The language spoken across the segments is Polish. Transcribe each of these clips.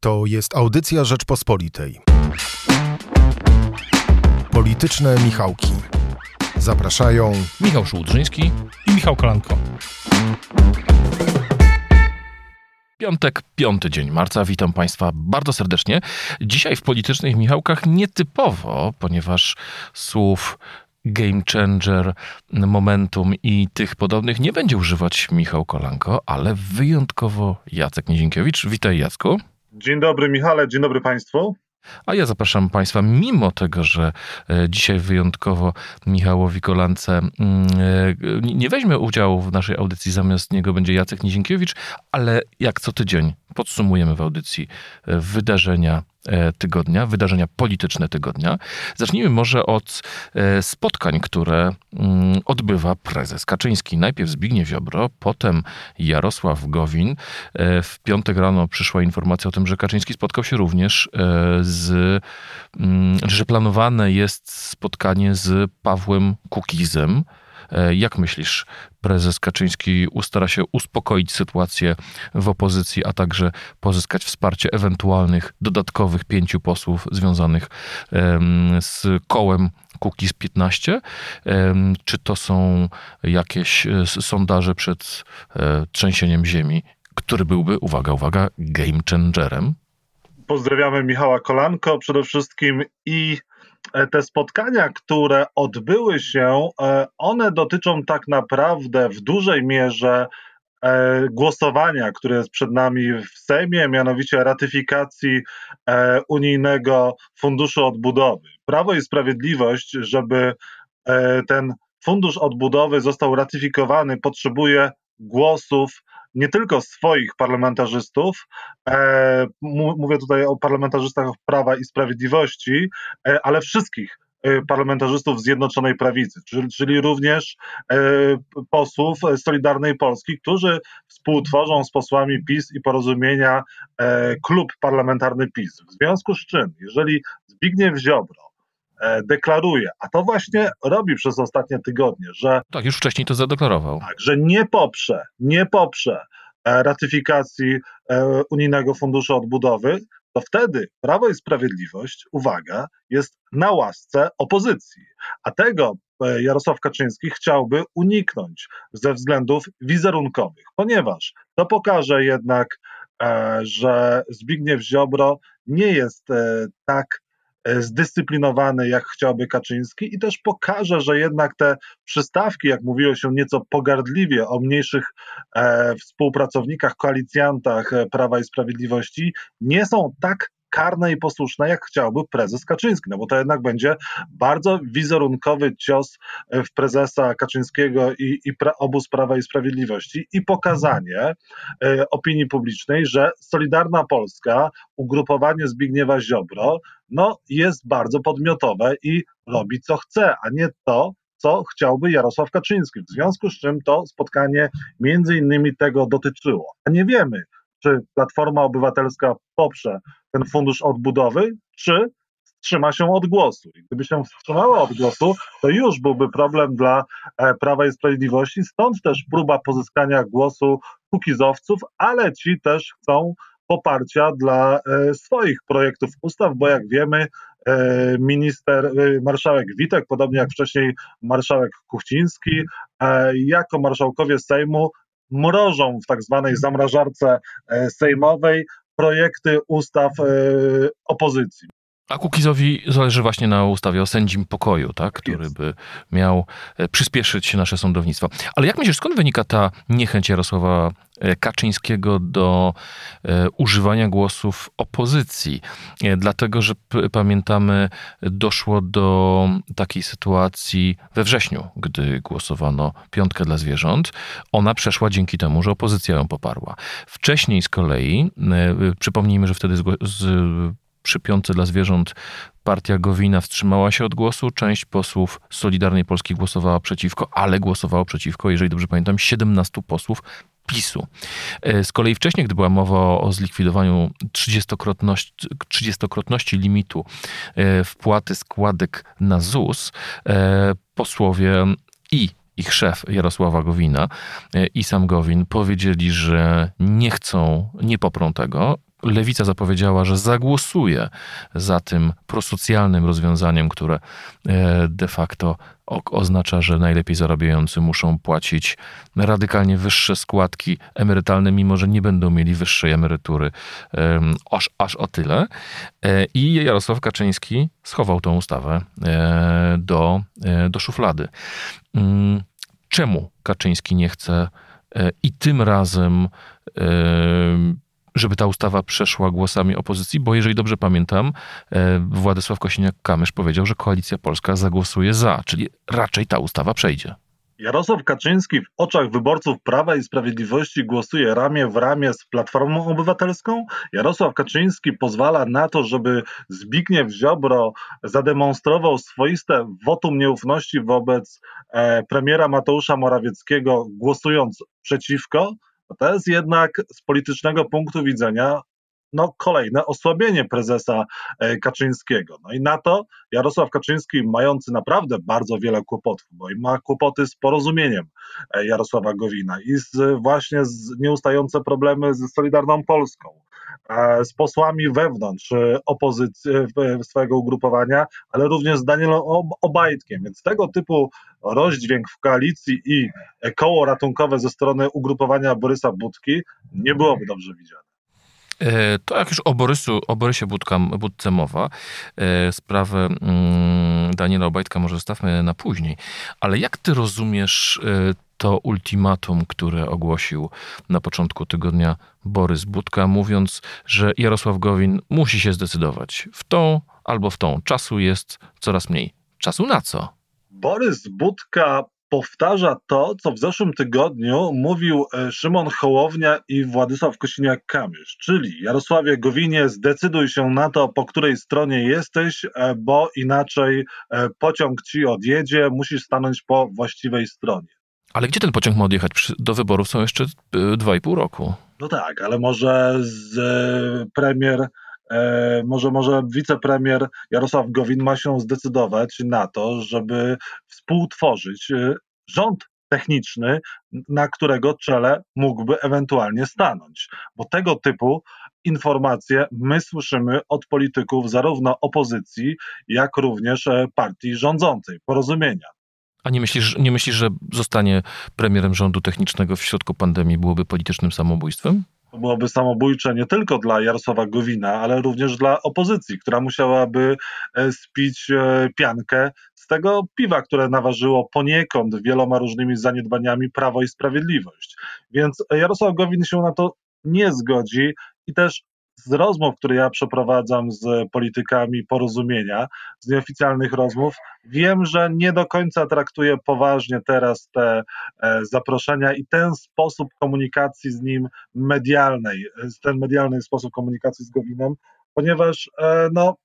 To jest audycja Rzeczpospolitej. Polityczne Michałki. Zapraszają Michał Szułdrzyński i Michał Kolanko. Piątek, piąty dzień marca. Witam Państwa bardzo serdecznie. Dzisiaj w politycznych Michałkach nietypowo, ponieważ słów game changer, momentum i tych podobnych nie będzie używać Michał Kolanko, ale wyjątkowo Jacek Nizinkiewicz. Witaj Jacku. Dzień dobry Michale, dzień dobry Państwu. A ja zapraszam Państwa, mimo tego, że e, dzisiaj wyjątkowo Michałowi Kolance mm, e, nie weźmie udziału w naszej audycji, zamiast niego będzie Jacek Nizinkiewicz, ale jak co tydzień podsumujemy w audycji e, wydarzenia tygodnia, wydarzenia polityczne tygodnia. Zacznijmy może od e, spotkań, które mm, odbywa prezes Kaczyński. Najpierw Zbigniew Ziobro, potem Jarosław Gowin. E, w piątek rano przyszła informacja o tym, że Kaczyński spotkał się również z, mm, że planowane jest spotkanie z Pawłem Kukizem. E, jak myślisz, prezes Kaczyński ustara się uspokoić sytuację w opozycji, a także pozyskać wsparcie ewentualnych dodatkowych pięciu posłów związanych z kołem Kukiz 15? Czy to są jakieś e, sondaże przed e, trzęsieniem ziemi, który byłby, uwaga, uwaga, game changerem? Pozdrawiamy Michała Kolanko przede wszystkim i te spotkania, które odbyły się, e, one dotyczą tak naprawdę w dużej mierze e, głosowania, które jest przed nami w Sejmie, mianowicie ratyfikacji unijnego funduszu odbudowy. Prawo i Sprawiedliwość, żeby ten fundusz odbudowy został ratyfikowany, potrzebuje głosów nie tylko swoich parlamentarzystów, e, mówię tutaj o parlamentarzystach Prawa i Sprawiedliwości, e, ale wszystkich e, parlamentarzystów Zjednoczonej Prawicy, czyli, również posłów Solidarnej Polski, którzy współtworzą z posłami PiS i porozumienia klub parlamentarny PiS. W związku z czym, jeżeli Zbigniew Ziobro deklaruje, a to właśnie robi przez ostatnie tygodnie, że. Tak, już wcześniej to zadeklarował. Tak, że nie poprze, nie poprze e, ratyfikacji e, Unijnego Funduszu Odbudowy, to wtedy Prawo i Sprawiedliwość, uwaga, jest na łasce opozycji. A tego Jarosław Kaczyński chciałby uniknąć ze względów wizerunkowych, ponieważ to pokaże jednak, że Zbigniew Ziobro nie jest tak E, zdyscyplinowany, jak chciałby Kaczyński, i też pokaże, że jednak te przystawki, jak mówiło się nieco pogardliwie o mniejszych e, współpracownikach, koalicjantach e, Prawa i Sprawiedliwości, nie są tak karne i posłuszne, jak chciałby prezes Kaczyński, no bo to jednak będzie bardzo wizerunkowy cios w prezesa Kaczyńskiego i, i pra, obóz Prawa i Sprawiedliwości i pokazanie e, opinii publicznej, że Solidarna Polska, ugrupowanie Zbigniewa Ziobro, no jest bardzo podmiotowe i robi co chce, a nie to, co chciałby Jarosław Kaczyński. W związku z czym to spotkanie między innymi tego dotyczyło. A nie wiemy, czy Platforma Obywatelska poprze ten fundusz odbudowy, czy wstrzyma się od głosu. I gdyby się wstrzymała od głosu, to już byłby problem dla e, Prawa i Sprawiedliwości, stąd też próba pozyskania głosu kukizowców, ale ci też chcą poparcia dla e, swoich projektów ustaw, bo jak wiemy, e, minister, marszałek Witek, podobnie jak wcześniej marszałek Kuchciński, jako marszałkowie Sejmu mrożą w tak zwanej zamrażarce e, sejmowej projekty ustaw e, opozycji. A Kukizowi zależy właśnie na ustawie o sędzim pokoju, tak? który by miał e, przyspieszyć nasze sądownictwo. Ale jak myślisz, skąd wynika ta niechęć Jarosława Kaczyńskiego do e, używania głosów opozycji? Dlatego, że pamiętamy, doszło do takiej sytuacji we wrześniu, gdy głosowano piątkę dla zwierząt. Ona przeszła dzięki temu, że opozycja ją poparła. Wcześniej z kolei, przypomnijmy, że wtedy z, z przy piątce dla zwierząt partia Gowina wstrzymała się od głosu. Część posłów Solidarnej Polski głosowała przeciwko, ale głosowało przeciwko, jeżeli dobrze pamiętam, 17 posłów PiSu. E, z kolei wcześniej, gdy była mowa o zlikwidowaniu 30-krotności, 30-krotności limitu e, wpłaty składek na ZUS, e, posłowie i ich szef Jarosława Gowina i sam Gowin powiedzieli, że nie chcą, nie poprą tego Lewica zapowiedziała, że zagłosuje za tym prosocjalnym rozwiązaniem, które de facto oznacza, że najlepiej zarabiający muszą płacić radykalnie wyższe składki emerytalne, mimo że nie będą mieli wyższej emerytury aż, aż o tyle. E, I Jarosław Kaczyński schował tą ustawę e, do, do szuflady. Mm, czemu Kaczyński nie chce i tym razem żeby ta ustawa przeszła głosami opozycji, bo jeżeli dobrze pamiętam, e, Władysław Kosiniak-Kamysz powiedział, że Koalicja Polska zagłosuje za, czyli raczej ta ustawa przejdzie. Jarosław Kaczyński w oczach wyborców Prawa i Sprawiedliwości głosuje ramię w ramię z Platformą Obywatelską. Jarosław Kaczyński pozwala na to, żeby Zbigniew Ziobro zademonstrował swoiste wotum nieufności wobec e, premiera Mateusza Morawieckiego, głosując przeciwko. To jest jednak z politycznego punktu widzenia no, kolejne osłabienie prezesa e, Kaczyńskiego. No i na to Jarosław Kaczyński, mający naprawdę bardzo wiele kłopotów, bo ma kłopoty z porozumieniem e, Jarosława Gowina i z, właśnie z nieustające problemy ze Solidarną Polską, z posłami wewnątrz opozycji, swojego ugrupowania, ale również z Danielem Obajtkiem. Więc tego typu rozdźwięk w koalicji i koło ratunkowe ze strony ugrupowania Borysa Budki nie byłoby dobrze widziane. E, to jak już o, Borysu, o Borysie Budka, Budce mowa, e, sprawę mm, Daniela Obajtka może zostawmy na później, ale jak ty rozumiesz e, to ultimatum, które ogłosił na początku tygodnia Borys Budka, mówiąc, że Jarosław Gowin musi się zdecydować w tą albo w tą. Czasu jest coraz mniej. Czasu na co? Borys Budka powtarza to, co w zeszłym tygodniu mówił e, Szymon Hołownia i Władysław Kosiniak-Kamysz, czyli Jarosławie Gowinie zdecyduj się na to, po której stronie jesteś, e, bo inaczej e, pociąg ci odjedzie, musisz stanąć po właściwej stronie. Ale gdzie ten pociąg ma odjechać? Do wyborów są jeszcze dwa i pół roku. No tak, ale może z premier E, może, może wicepremier Jarosław Gowin ma się zdecydować na to, żeby współtworzyć e, rząd techniczny, na którego czele mógłby ewentualnie stanąć. Bo tego typu informacje my słyszymy od polityków zarówno opozycji, jak również e, partii rządzącej, porozumienia. A nie myślisz, nie myślisz, że zostanie premierem rządu technicznego w środku pandemii byłoby politycznym samobójstwem? Byłoby samobójcze nie tylko dla Jarosława Gowina, ale również dla opozycji, która musiałaby e, spić e, piankę z tego piwa, które naważyło poniekąd wieloma różnymi zaniedbaniami Prawo i Sprawiedliwość. Więc Jarosław Gowin się na to nie zgodzi i też z rozmów, które ja przeprowadzam z politykami porozumienia, z nieoficjalnych rozmów, wiem, że nie do końca traktuje poważnie teraz te e, zaproszenia i ten sposób komunikacji z nim medialnej, ten medialny sposób komunikacji z Gowinem, ponieważ e, no,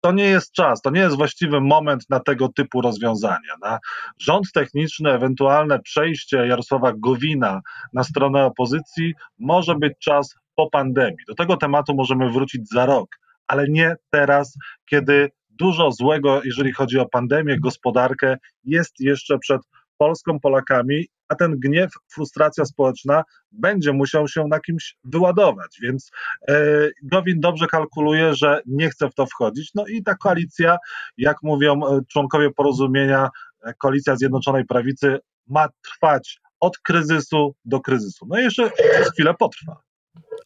to nie jest czas, to nie jest właściwy moment na tego typu rozwiązania. Na rząd techniczny, ewentualne przejście Jarosława Gowina na stronę opozycji może być czas po pandemii. Do tego tematu możemy wrócić za rok, ale nie teraz, kiedy dużo złego, jeżeli chodzi o pandemię, gospodarkę, jest jeszcze przed Polską, Polakami, a ten gniew, frustracja społeczna będzie musiał się na kimś wyładować. Więc e, Gowin dobrze kalkuluje, że nie chce w to wchodzić. No i ta koalicja, jak mówią e, członkowie porozumienia, e, koalicja Zjednoczonej Prawicy ma trwać od kryzysu do kryzysu. No i jeszcze chwilę potrwa.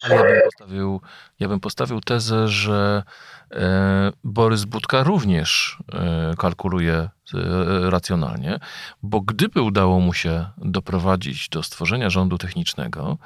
Ale ja bym postawił, ja bym postawił tezę, że e, Borys Budka również e, kalkuluje e, racjonalnie, bo gdyby udało mu się doprowadzić do stworzenia rządu technicznego,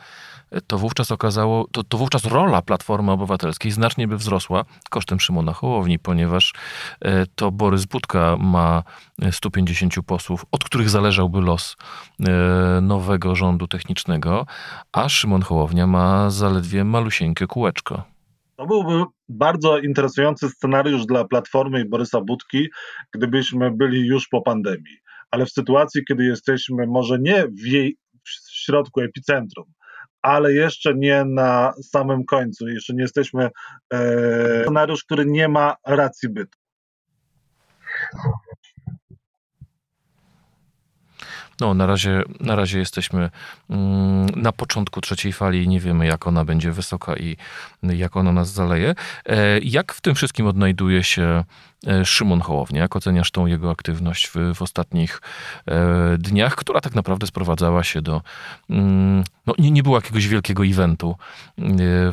to wówczas okazało, to, to wówczas rola Platformy Obywatelskiej znacznie by wzrosła kosztem Szymona Hołowni, ponieważ e, to Borys Budka ma 150 posłów, od których zależałby los e, nowego rządu technicznego, a Szymon Hołownia ma zaledwie malusieńkie kółeczko. To byłby bardzo interesujący scenariusz dla Platformy i Borysa Budki, gdybyśmy byli już po pandemii. Ale w sytuacji, kiedy jesteśmy może nie w jej w środku epicentrum, ale jeszcze nie na samym końcu. Jeszcze nie jesteśmy e, scenariusz, który nie ma racji bytu. No, na razie, na razie jesteśmy mm, na początku trzeciej fali i nie wiemy, jak ona będzie wysoka i jak ona nas zaleje. E, jak w tym wszystkim odnajduje się Szymon Hołownia? Jak oceniasz tą jego aktywność w, w ostatnich e, dniach, która tak naprawdę sprowadzała się do. Mm, no, nie, nie było jakiegoś wielkiego eventu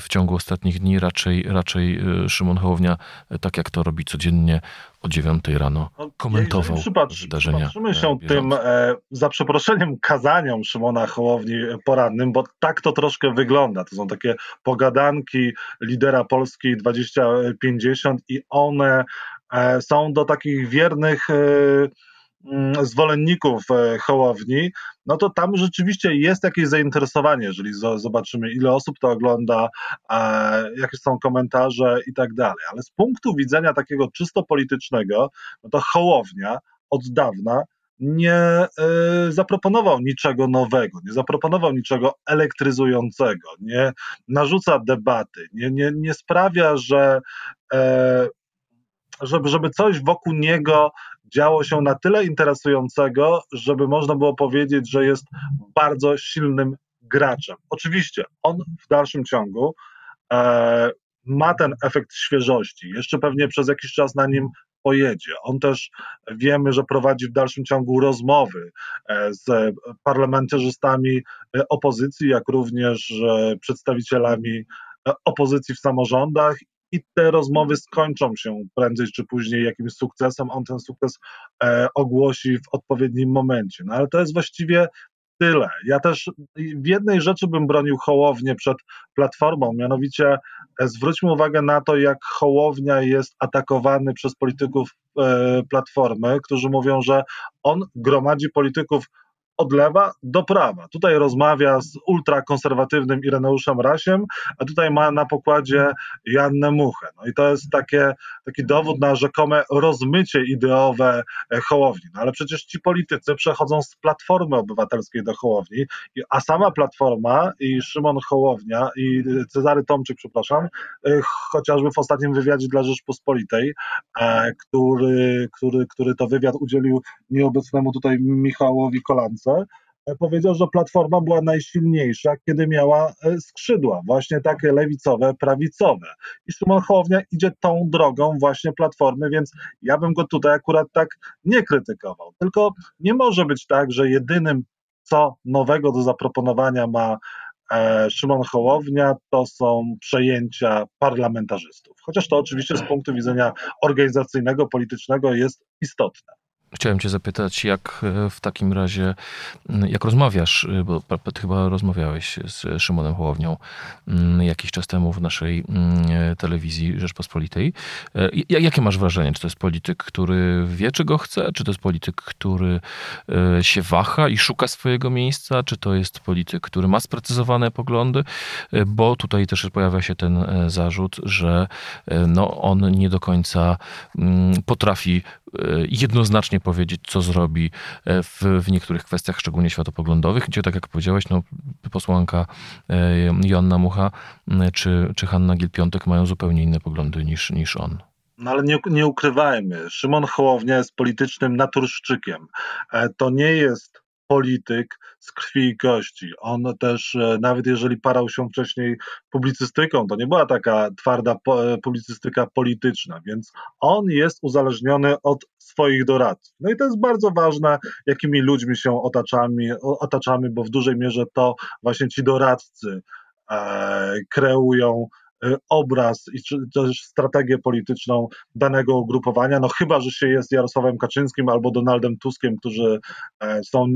w ciągu ostatnich dni. Raczej, raczej Szymon Hołownia, tak jak to robi codziennie, o 9 rano no, komentował przypatrzy, wydarzenia. Przypatrzymy się bieżące. tym, e, za przeproszeniem, kazaniom Szymona Hołowni porannym, bo tak to troszkę wygląda. To są takie pogadanki lidera Polski 2050 i one e, są do takich wiernych e, Mm, zwolenników e, Hołowni, no to tam rzeczywiście jest jakieś zainteresowanie, jeżeli zobaczymy, ile osób to ogląda, jakie są komentarze i tak dalej. Ale z punktu widzenia takiego czysto politycznego, no to Hołownia od dawna nie zaproponował niczego nowego, nie zaproponował niczego elektryzującego, nie narzuca debaty, nie, nie, nie sprawia, że żeby, żeby coś wokół niego działo się na tyle interesującego, żeby można było powiedzieć, że jest bardzo silnym graczem. Oczywiście on w dalszym ciągu e, ma ten efekt świeżości. Jeszcze pewnie przez jakiś czas na nim pojedzie. On też wiemy, że prowadzi w dalszym ciągu rozmowy e, z parlamentarzystami e, opozycji, jak również e, przedstawicielami opozycji w samorządach i te rozmowy skończą się prędzej czy później jakimś sukcesem. On ten sukces e, ogłosi w odpowiednim momencie. No ale to jest właściwie tyle. Ja też w jednej rzeczy bym bronił Hołownię przed Platformą, mianowicie e, zwróćmy uwagę na to, jak Hołownia jest atakowany przez polityków e, Platformy, którzy mówią, że on gromadzi polityków od lewa do prawa. Tutaj rozmawia z ultrakonserwatywnym Ireneuszem Rasiem, a tutaj ma na pokładzie Jannę Muchę. No i to jest takie, taki dowód na rzekome rozmycie ideowe e, Hołowni. No ale przecież ci politycy przechodzą z Platformy Obywatelskiej do Hołowni, a sama Platforma i Szymon Hołownia i Cezary Tomczyk, przepraszam, e, chociażby w ostatnim wywiadzie dla Rzeczpospolitej, e, który, który, który to wywiad udzielił nieobecnemu tutaj Michałowi Kolance, E, powiedział, że Platforma była najsilniejsza, kiedy miała e, skrzydła, właśnie takie lewicowe, prawicowe. I Szymon Hołownia idzie tą drogą właśnie Platformy, więc ja bym go tutaj akurat tak nie krytykował. Tylko nie może być tak, że jedynym, co nowego do zaproponowania ma e, Szymon Hołownia, to są przejęcia parlamentarzystów. Chociaż to oczywiście z punktu widzenia organizacyjnego, politycznego jest istotne. Chciałem Cię zapytać, jak e, w takim razie, jak rozmawiasz, e, bo chyba rozmawiałeś z Szymonem Hołownią jakiś czas temu w naszej telewizji Rzeczpospolitej. E, jakie masz wrażenie? Czy to jest polityk, który wie, czego chce? Czy to jest polityk, który się waha i szuka swojego miejsca? Czy to jest polityk, który ma sprecyzowane poglądy? Bo tutaj też pojawia się ten zarzut, że no, on nie do końca potrafi jednoznacznie powiedzieć, co zrobi e, w, w niektórych kwestiach, szczególnie światopoglądowych, gdzie, tak jak powiedziałeś, no, posłanka e, Joanna Mucha czy, czy Hanna Gil-Piątek mają zupełnie inne poglądy niż, niż on. No ale nie, nie ukrywajmy, Szymon Hołownia jest politycznym naturszczykiem. E, to nie jest polityk z krwi i kości. On też, e, nawet jeżeli parał się wcześniej publicystyką, to nie była taka twarda e, publicystyka polityczna, więc on jest uzależniony od swoich doradców. No i to jest bardzo ważne, jakimi ludźmi się otaczamy, otaczamy bo w dużej mierze to właśnie ci doradcy e, kreują obraz i czy też strategię polityczną danego ugrupowania, no chyba, że się jest Jarosławem Kaczyńskim albo Donaldem Tuskiem, którzy e, są,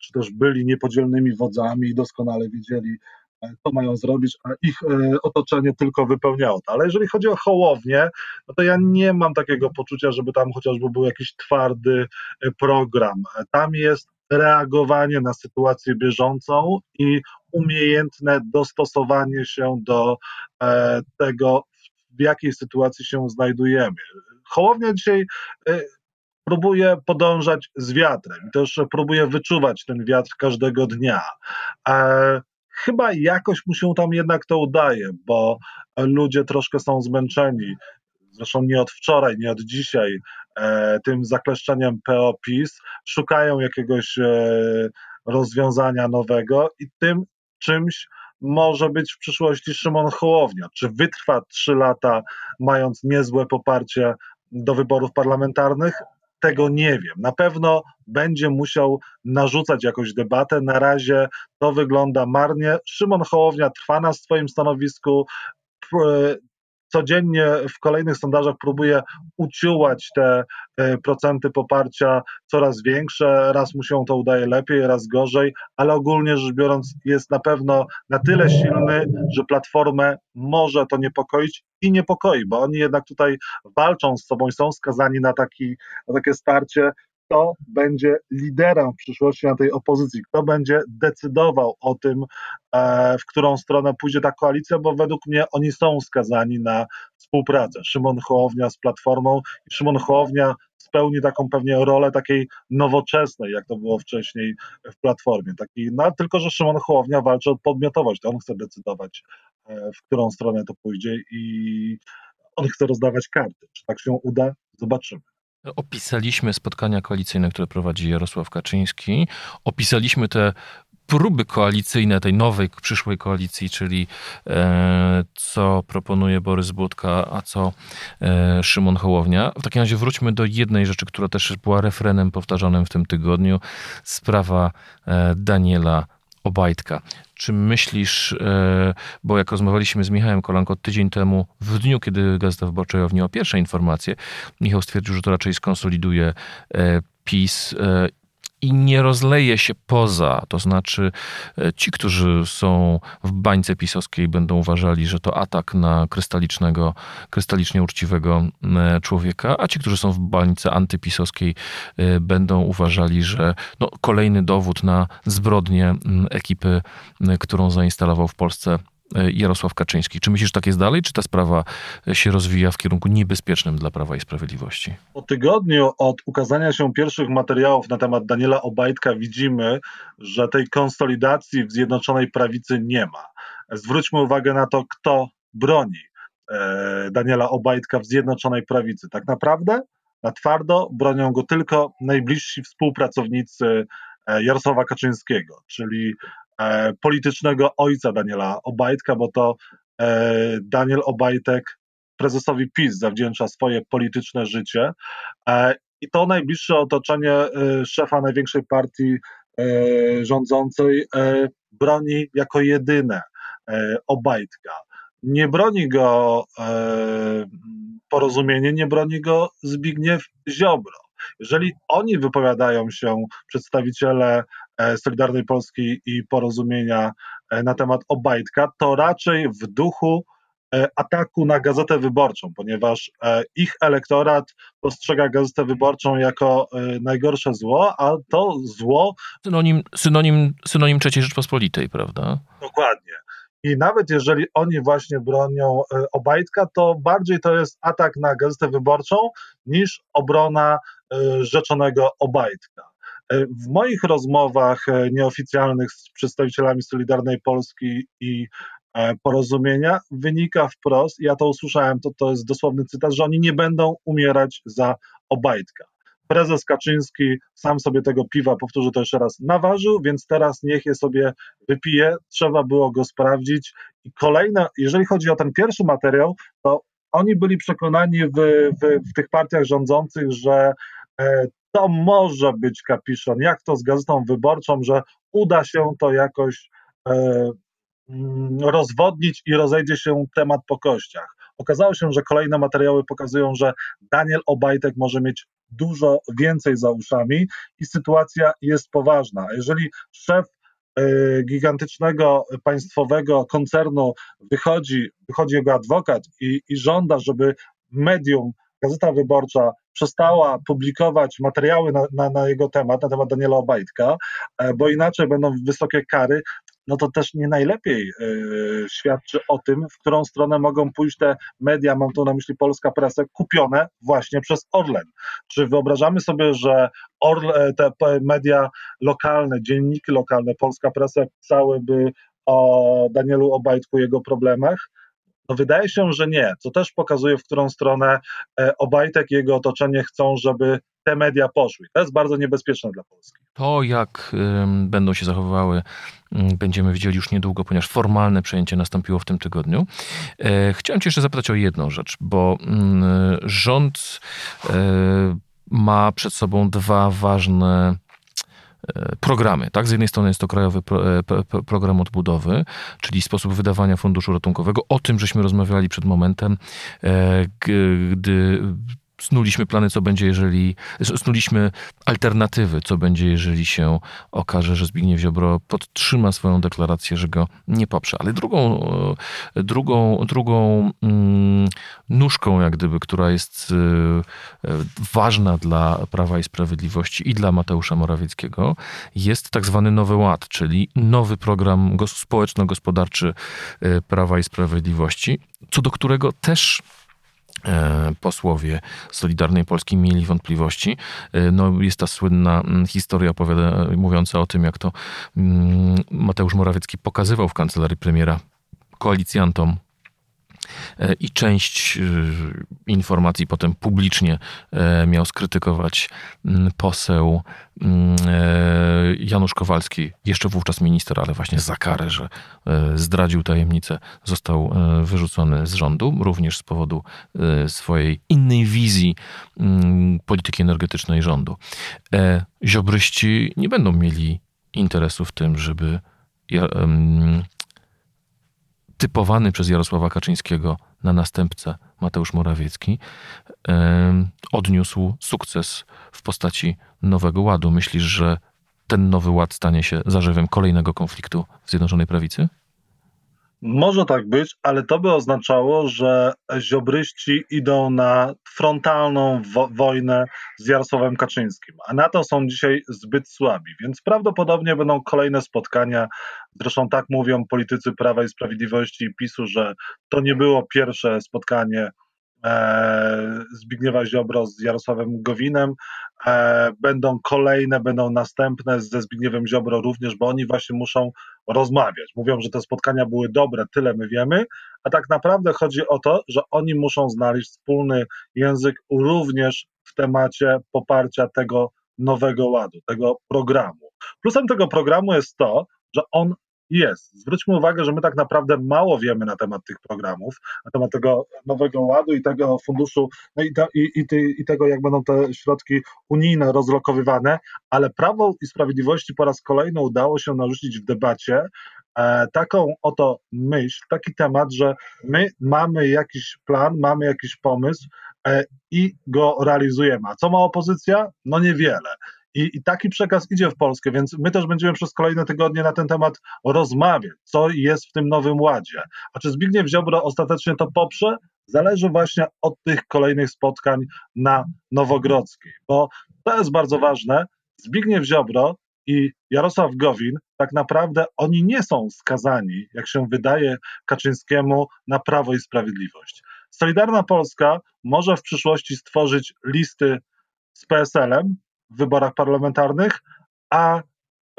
czy też byli niepodzielnymi wodzami i doskonale wiedzieli, e, co mają zrobić, a ich e, otoczenie tylko wypełniało to. Ale jeżeli chodzi o Hołownię, no to ja nie mam takiego poczucia, żeby tam chociażby był jakiś twardy program. Tam jest reagowanie na sytuację bieżącą i umiejętne dostosowanie się do e, tego, w jakiej sytuacji się znajdujemy. Hołownia dzisiaj e, próbuje podążać z wiatrem, też próbuje wyczuwać ten wiatr każdego dnia. E, chyba jakoś mu się tam jednak to udaje, bo ludzie troszkę są zmęczeni zresztą nie od wczoraj, nie od dzisiaj, e, tym zakleszczeniem PO-PiS, szukają jakiegoś e, rozwiązania nowego i tym czymś może być w przyszłości Szymon Hołownia. Czy wytrwa trzy lata, mając niezłe poparcie do wyborów parlamentarnych? Tego nie wiem. Na pewno będzie musiał narzucać jakąś debatę. Na razie to wygląda marnie. Szymon Hołownia trwa na swoim stanowisku codziennie w kolejnych sondażach próbuje uciułać te e, procenty poparcia coraz większe. Raz mu się to udaje lepiej, raz gorzej, ale ogólnie rzecz biorąc jest na pewno na tyle silny, że Platformę może to niepokoić i niepokoi, bo oni jednak tutaj walczą z sobą i są skazani na, taki, na takie starcie, kto będzie liderem w przyszłości na tej opozycji, kto będzie decydował o tym, e, w którą stronę pójdzie ta koalicja, bo według mnie oni są skazani na współpracę. Szymon Hołownia z Platformą i Szymon Hołownia spełni taką pewnie rolę takiej nowoczesnej, jak to było wcześniej w Platformie. Taki, no, tylko, że Szymon Hołownia walczy o podmiotowość, to on chce decydować, e, w którą stronę to pójdzie i on chce rozdawać karty. Czy tak się uda? Zobaczymy. Opisaliśmy spotkania koalicyjne, które prowadzi Jarosław Kaczyński. Opisaliśmy te próby koalicyjne tej nowej, przyszłej koalicji, czyli e, co proponuje Borys Budka, a co e, Szymon Hołownia. W takim razie wróćmy do jednej rzeczy, która też była refrenem powtarzanym w tym tygodniu. Sprawa e, Daniela Obajtka. Czy myślisz, e, bo jak rozmawialiśmy z Michałem Kolanko tydzień temu, w dniu, kiedy Gazeta Wyborcza ujawniła pierwsze informacje, Michał stwierdził, że to raczej skonsoliduje e, PiS e, i nie rozleje się poza. To znaczy, e, ci, którzy są w bańce pisowskiej, będą uważali, że to atak na krystalicznego, krystalicznie uczciwego człowieka, a ci, którzy są w bańce antypisowskiej, e, będą uważali, że no, kolejny dowód na zbrodnię ekipy, którą zainstalował w Polsce E, Jarosław Kaczyński. Czy myślisz, że tak jest dalej, czy ta sprawa się rozwija w kierunku niebezpiecznym dla Prawa i Sprawiedliwości? Po tygodniu od ukazania się pierwszych materiałów na temat Daniela Obajtka widzimy, że tej konsolidacji w Zjednoczonej Prawicy nie ma. Zwróćmy uwagę na to, kto broni e, Daniela Obajtka w Zjednoczonej Prawicy. Tak naprawdę na twardo bronią go tylko najbliżsi współpracownicy e, Jarosława Kaczyńskiego, czyli E, politycznego ojca Daniela Obajtka, bo to e, Daniel Obajtek prezesowi PiS zawdzięcza swoje polityczne życie e, i to najbliższe otoczenie szefa największej partii rządzącej broni jako jedyne Obajtka. Nie broni go porozumienie, nie broni go Zbigniew Ziobro. Jeżeli oni wypowiadają się, przedstawiciele e, Solidarnej Polski i porozumienia e, na temat Obajtka, to raczej w duchu e, ataku na Gazetę Wyborczą, ponieważ ich elektorat postrzega Gazetę Wyborczą jako najgorsze zło, a to zło... Synonim, synonim, synonim III Rzeczpospolitej, prawda? Dokładnie. I nawet jeżeli oni właśnie bronią Obajtka, to bardziej to jest atak na Gazetę Wyborczą niż obrona E, rzeczonego Obajtka. E, w moich rozmowach e, nieoficjalnych z przedstawicielami Solidarnej Polski i porozumienia wynika wprost, ja to usłyszałem, to, to jest dosłowny cytat, że oni nie będą umierać za Obajtka. Prezes Kaczyński sam sobie tego piwa, powtórzę to jeszcze raz, naważył, więc teraz niech je sobie wypije. Trzeba było go sprawdzić. I kolejne, jeżeli chodzi o ten pierwszy materiał, to oni byli przekonani w, w, w tych partiach rządzących, że E, to może być kapiszon, jak to z gazetą wyborczą, że uda się to jakoś e, mm, rozwodnić i rozejdzie się temat po kościach. Okazało się, że kolejne materiały pokazują, że Daniel Obajtek może mieć dużo więcej za uszami i sytuacja jest poważna. Jeżeli szef e, gigantycznego państwowego koncernu wychodzi, wychodzi jego adwokat i, i żąda, żeby medium Gazeta Wyborcza przestała publikować materiały na, na, na, jego temat, na temat Daniela Obajtka, e, bo inaczej będą wysokie kary, no to też nie najlepiej yy, świadczy o tym, w którą stronę mogą pójść te media, mam tu na myśli polska prasa, kupione właśnie przez Orlen. Czy wyobrażamy sobie, że Orle, te media lokalne, dzienniki lokalne, polska prasa pisałyby o Danielu Obajtku, jego problemach? No wydaje się, że nie, co też pokazuje, w którą stronę e, Obajtek i jego otoczenie chcą, żeby te media poszły. To jest bardzo niebezpieczne dla Polski. To, jak będą się zachowywały, y, będziemy widzieli już niedługo, ponieważ formalne przejęcie nastąpiło w tym tygodniu. E, chciałem Cię jeszcze zapytać o jedną rzecz, bo y, rząd e, ma przed sobą dwa ważne programy. Tak? Z jednej strony jest to Krajowy e, Program Odbudowy, czyli sposób wydawania funduszu ratunkowego. O tym żeśmy rozmawiali przed momentem, e, gdy snuliśmy plany, co będzie, jeżeli. Snuliśmy alternatywy, co będzie, jeżeli się okaże, że Zbigniew Ziobro podtrzyma swoją deklarację, że go nie poprze. Ale drugą, e, drugą, drugą mm, nóżką, jak gdyby, która jest e, ważna dla Prawa i Sprawiedliwości i dla Mateusza Morawieckiego, jest tak zwany Nowy Ład, czyli nowy program społeczno-gospodarczy e, Prawa i Sprawiedliwości, co do którego też E, posłowie Solidarnej Polski mieli wątpliwości. E, no, jest ta słynna mm, historia opowiada, mówiąca o tym, jak to mm, Mateusz Morawiecki pokazywał w kancelarii premiera koalicjantom E, i część e, informacji potem publicznie e, miał skrytykować mm, poseł mm, Janusz Kowalski, jeszcze wówczas minister, ale właśnie za karę, że zdradził tajemnicę, został wyrzucony z rządu, również z powodu swojej innej wizji mm, polityki energetycznej rządu. Ziobryści nie będą mieli interesu w tym, żeby typowany przez Jarosława Kaczyńskiego na następcę Mateusz Morawiecki, odniósł sukces w postaci Nowego Ładu. Myślisz, że ten Nowy Ład stanie się zarzewem kolejnego konfliktu w Zjednoczonej Prawicy? Może tak być, ale to by oznaczało, że ziobryści idą na frontalną wo wojnę z Jarosławem Kaczyńskim, a na to są dzisiaj zbyt słabi, więc prawdopodobnie będą kolejne spotkania. Zresztą tak mówią politycy Prawa i Sprawiedliwości i PiSu, że to nie było pierwsze spotkanie Zbigniewa Ziobro z Jarosławem Gowinem. E, będą kolejne, będą następne ze Zbigniewem Ziobro również, bo oni właśnie muszą rozmawiać. Mówią, że te spotkania były dobre, tyle my wiemy, a tak naprawdę chodzi o to, że oni muszą znaleźć wspólny język również w temacie poparcia tego nowego ładu, tego programu. Plusem tego programu jest to, że on jest. Zwróćmy uwagę, że my tak naprawdę mało wiemy na temat tych programów, na temat tego nowego ładu i tego funduszu, no i, i, i, i tego, jak będą te środki unijne rozlokowywane, ale Prawo i Sprawiedliwości po raz kolejny udało się narzucić w debacie e, taką oto myśl, taki temat, że my mamy jakiś plan, mamy jakiś pomysł e, i go realizujemy. A co ma opozycja? No niewiele. I, I, taki przekaz idzie w Polskę, więc my też będziemy przez kolejne tygodnie na ten temat rozmawiać, co jest w tym nowym ładzie. A czy Zbigniew Ziobro ostatecznie to poprze? Zależy właśnie od tych kolejnych spotkań na Nowogrodzkiej, bo to jest bardzo ważne. Zbigniew Ziobro i Jarosław Gowin, tak naprawdę oni nie są skazani, jak się wydaje Kaczyńskiemu, na prawo i sprawiedliwość. Solidarna Polska może w przyszłości stworzyć listy z PSL-em, w wyborach parlamentarnych, a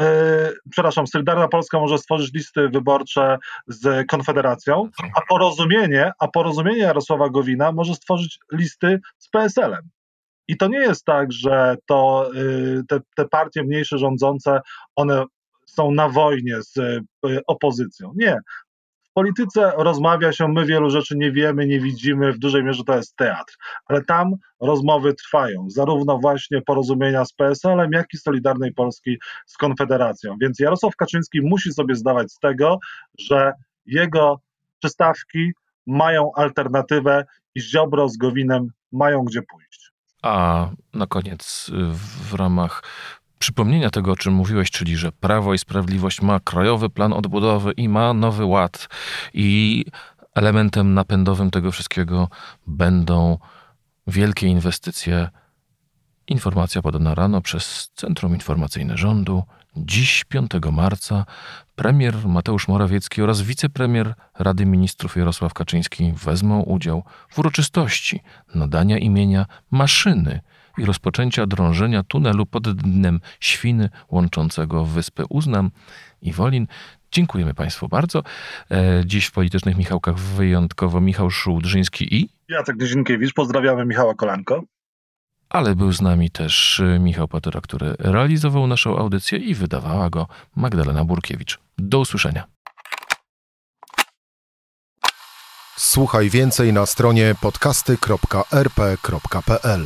Yy, przepraszam, Solidarna Polska może stworzyć listy wyborcze z Konfederacją, a porozumienie, a porozumienie Jarosława Gowina może stworzyć listy z PSL-em. I to nie jest tak, że to yy, te, te partie mniejsze rządzące, one są na wojnie z yy, opozycją. Nie polityce rozmawia się, my wielu rzeczy nie wiemy, nie widzimy, w dużej mierze to jest teatr, ale tam rozmowy trwają, zarówno właśnie porozumienia z PSL-em, jak i Solidarnej Polski z Konfederacją. Więc Jarosław Kaczyński musi sobie zdawać z tego, że jego przystawki mają alternatywę i Ziobro z Gowinem mają gdzie pójść. A na koniec w ramach przypomnienia tego, o czym mówiłeś, czyli że Prawo i Sprawiedliwość ma krajowy plan odbudowy i ma nowy ład. I elementem napędowym tego wszystkiego będą wielkie inwestycje. Informacja podana rano przez Centrum Informacyjne Rządu. Dziś, 5 marca, premier Mateusz Morawiecki oraz wicepremier Rady Ministrów Jarosław Kaczyński wezmą udział w uroczystości nadania imienia maszyny i rozpoczęcia drążenia tunelu pod dnem Świny łączącego wyspę Uznam i Wolin. Dziękujemy Państwu bardzo. E, dziś w Politycznych Michałkach wyjątkowo Michał Szułdrzyński i Jacek Nizinkiewicz, pozdrawiamy Michała Kolanko. ale był z nami też e, Michał Patera, który realizował naszą audycję i wydawała go Magdalena Burkiewicz. Do usłyszenia. Słuchaj więcej na stronie podcasty.rp.pl.